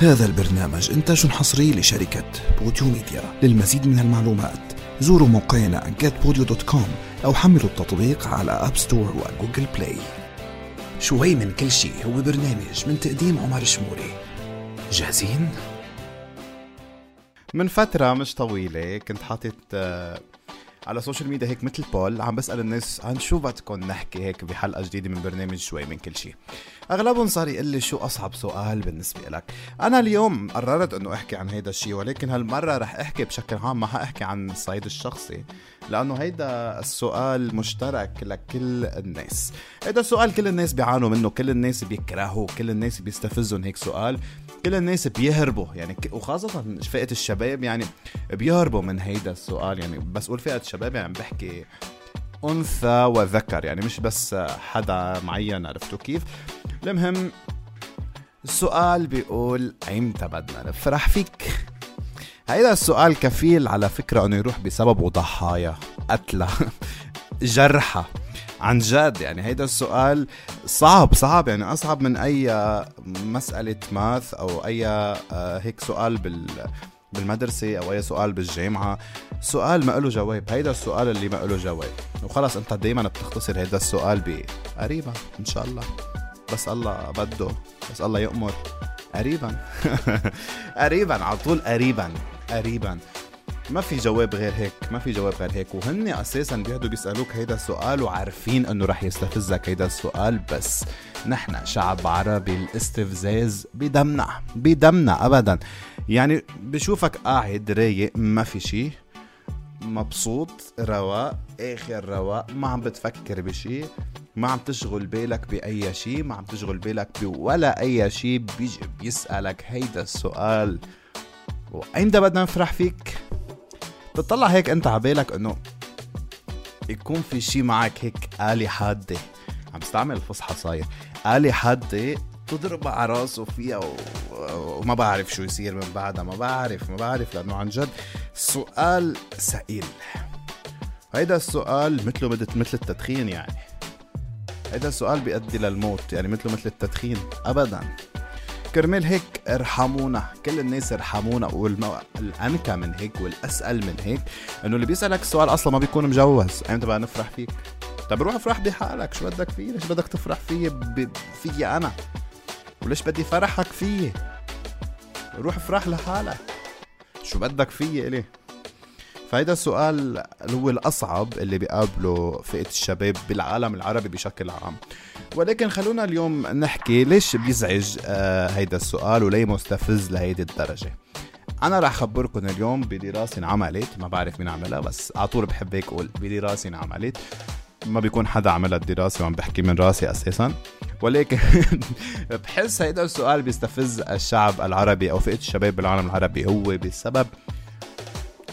هذا البرنامج إنتاج حصري لشركة Podeo Media. للمزيد من المعلومات زوروا موقعنا getpodeo.com أو حملوا التطبيق على App Store و Google Play شوي من كل شيء هو برنامج من تقديم عمر شموري. جاهزين؟ من فترة مش طويلة كنت حاطط آه، على ال social media هيك مثل poll عم بسأل الناس عن شو بدكم نحكي هيك بحلقة جديدة من برنامج شوي من كل شيء أغلبهم صار يقول لي شو أصعب سؤال بالنسبة لك؟ أنا اليوم قررت إنه أحكي عن هيدا الشيء ولكن هالمرة رح أحكي بشكل عام ما حأحكي عن الصعيد الشخصي لأنه هيدا السؤال مشترك لكل الناس. هيدا السؤال كل الناس بيعانوا منه كل الناس بيكرهوا كل الناس بيستفزهم هيك سؤال كل الناس بيهربوا. يعني وخاصة فئة الشباب يعني بيهربوا من هيدا السؤال يعني بس قول فئة الشباب يعني عم بحكي أنثى وذكر يعني مش بس حدا معين عرفتوا كيف؟ المهم السؤال بيقول أيمتى بدنا نفرح فيك؟ هيدا السؤال كفيل على فكرة إنه يروح بسببه ضحايا قتلى جرحى. عن جد يعني هيدا السؤال صعب صعب. يعني أصعب من أي مسألة ماث أو أي آه، هيك سؤال بال بالمدرسة أو أي سؤال بالجامعة. سؤال ما له جواب هيدا السؤال اللي ما له جواب. وخلص أنت دايما بتختصر هيدا السؤال بقريبا إن شاء الله. بس الله بده بس الله يأمر. قريبا. قريبا على طول قريبا قريبا. ما في جواب غير هيك ما في جواب غير هيك. وهن أساسا بيقعدوا بيسألوك هيدا السؤال وعارفين إنه رح يستفزك هيدا السؤال بس نحن شعب عربي الاستفزاز بدمنا بدمنا ابدا. يعني بشوفك قاعد رايق ما في شي مبسوط رواق آخر رواق ما عم بتفكر بشي ما عم تشغل بالك بأي شيء ما عم تشغل بالك بولا أي شيء بيجي بيسألك هيدا السؤال. وأيمتى بدنا نفرح فيك؟ بتطلع هيك أنت عبالك إنه يكون في شيء معك هيك آلة حادة. عم استعمل الفصحى صاير. آلة حادة تضرب على راسه فيها و... وما بعرف شو يصير من بعدها. ما بعرف ما بعرف لأنه عن جد سؤال سئيل. هيدا السؤال مثله مثل التدخين يعني. هذا السؤال بيؤدي للموت يعني مثله مثل التدخين. ابدا. كرمال هيك ارحمونا كل الناس ارحمونا والانكى من هيك والأسأل من هيك إنه اللي بيسألك السؤال أصلا ما بيكون مجوز. أمتى بقى نفرح فيك؟ طب روح افرح بحالك شو بدك فيه؟ ليش بدك تفرح فيي ب... فيي أنا؟ وليش بدي فرحك فيي؟ روح افرح لحالك. شو بدك فيي إلي؟ فهيدا السؤال هو الأصعب اللي بيقابله فئة الشباب بالعالم العربي بشكل عام. ولكن خلونا اليوم نحكي ليش بيزعج آه هيدا السؤال وليه مستفز لهيدي الدرجة. أنا رح خبركم اليوم بدراسة انعملت ما بعرف مين عملها بس على طول بحب هيك أقول بدراسة انعملت ما بيكون حدا عمل الدراسة وعم بحكي من راسي أساسا. ولكن بحس هيدا السؤال بيستفز الشعب العربي أو فئة الشباب بالعالم العربي. هو بسبب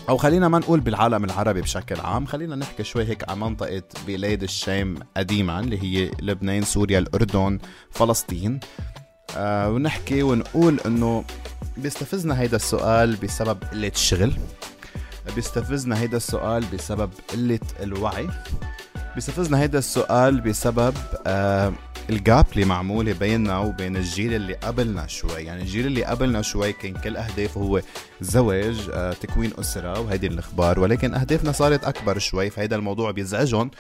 أو خلينا ما نقول بالعالم العربي بشكل عام خلينا نحكي شوي هيك عن منطقة بلاد الشام قديما اللي هي لبنان سوريا الأردن فلسطين. آه ونحكي ونقول إنه بيستفزنا هيدا السؤال بسبب قلة الشغل. بيستفزنا هيدا السؤال بسبب قلة الوعي. بيستفزنا هيدا السؤال بسبب آه الجاب اللي معمولة بيننا وبين الجيل اللي قبلنا شوي يعني الجيل اللي قبلنا شوي كان كل اهدافه هو زواج آه، تكوين أسرة وهيدي الأخبار ولكن أهدافنا صارت أكبر شوي فهيدا الموضوع بيزعجهم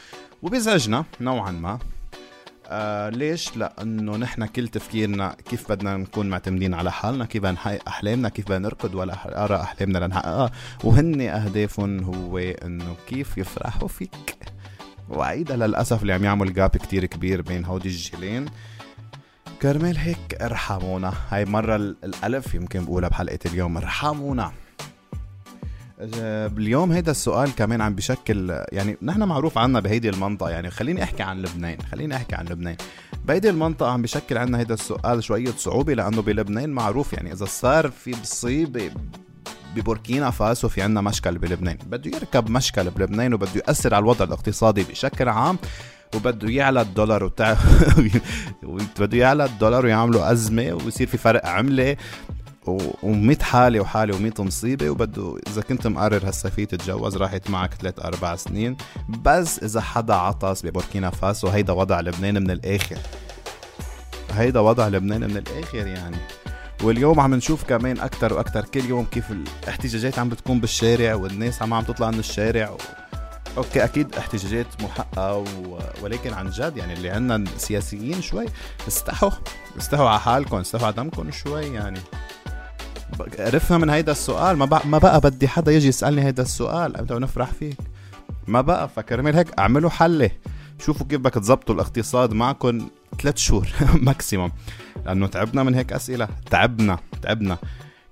وبيزعجنا نوعا ما آه ليش؟ لأنه نحن كل تفكيرنا كيف بدنا نكون معتمدين على حالنا، كيف بدنا نحقق أحلامنا، كيف بدنا نركض ولا أرى أحلامنا لنحققها، وهن أهدافهم هو إنه كيف يفرحوا فيك. وعيدا للأسف اللي عم يعمل جاب كتير كبير بين هودي الجيلين. كرمال هيك ارحمونا هاي مرة الألف يمكن بقولها بحلقة اليوم ارحمونا باليوم هيدا السؤال كمان عم بشكل يعني نحن معروف عنا بهيدي المنطقة يعني خليني أحكي عن لبنان خليني أحكي عن لبنان. بهيدي المنطقة عم بشكل عنا هيدا السؤال شوية صعوبة لأنه بلبنان معروف يعني إذا صار في مصيبة ببوركينا فاسو في عنا مشكل بلبنان. بده يركب مشكل بلبنان وبده يأثر على الوضع الاقتصادي بشكل عام وبده يعلى الدولار وتع... بده يعلى الدولار ويعملوا أزمة ويصير في فرق عملة و100 حالة وحالة و100 مصيبة وبده إذا كنت مقرر هالصيفية تتجوز راحت معك 3 أربع سنين. بس إذا حدا عطس ببوركينا فاسو هيدا وضع لبنان من الآخر. هيدا وضع لبنان من الآخر يعني. واليوم عم نشوف كمان أكثر وأكثر كل يوم كيف الاحتجاجات عم بتكون بالشارع والناس عم عم تطلع من الشارع. و... أوكي أكيد احتجاجات محقه و... ولكن عن جد يعني اللي عندنا سياسيين شوي استحوا. استحوا على حالكم استحوا على دمكم شوي يعني. عرفنا من هيدا السؤال. ما بقى, ما بقى بدي حدا يجي يسألني هيدا السؤال. إمتى نفرح فيك. ما بقى فكرمال هيك أعملوا حلة. شوفوا كيف بدك تظبطوا الاقتصاد معكم. ثلاث شهور ماكسيموم لأنه تعبنا من هيك أسئلة. تعبنا تعبنا.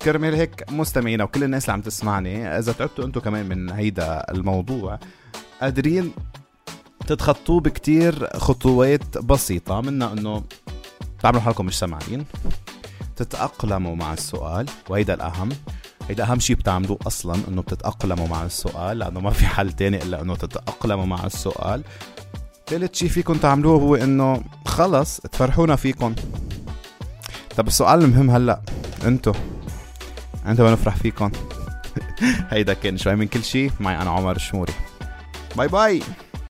كرمال هيك مستمعينا وكل الناس اللي عم تسمعني إذا تعبتوا أنتم كمان من هيدا الموضوع قادرين تتخطوه بكتير خطوات بسيطة. منها إنه تعملوا حالكم مش سامعين. تتأقلموا مع السؤال وهيدا الأهم. هيدا أهم شيء بتعملوه أصلا إنه بتتأقلموا مع السؤال لأنه ما في حل تاني إلا إنه تتأقلموا مع السؤال. ثالث شيء فيكم تعملوه هو إنه خلص تفرحونا فيكم. طب السؤال المهم هلأ انتو انتو بنفرح فيكم؟ هيدا كان شوي من كل شيء معي أنا عمر الشموري bye bye!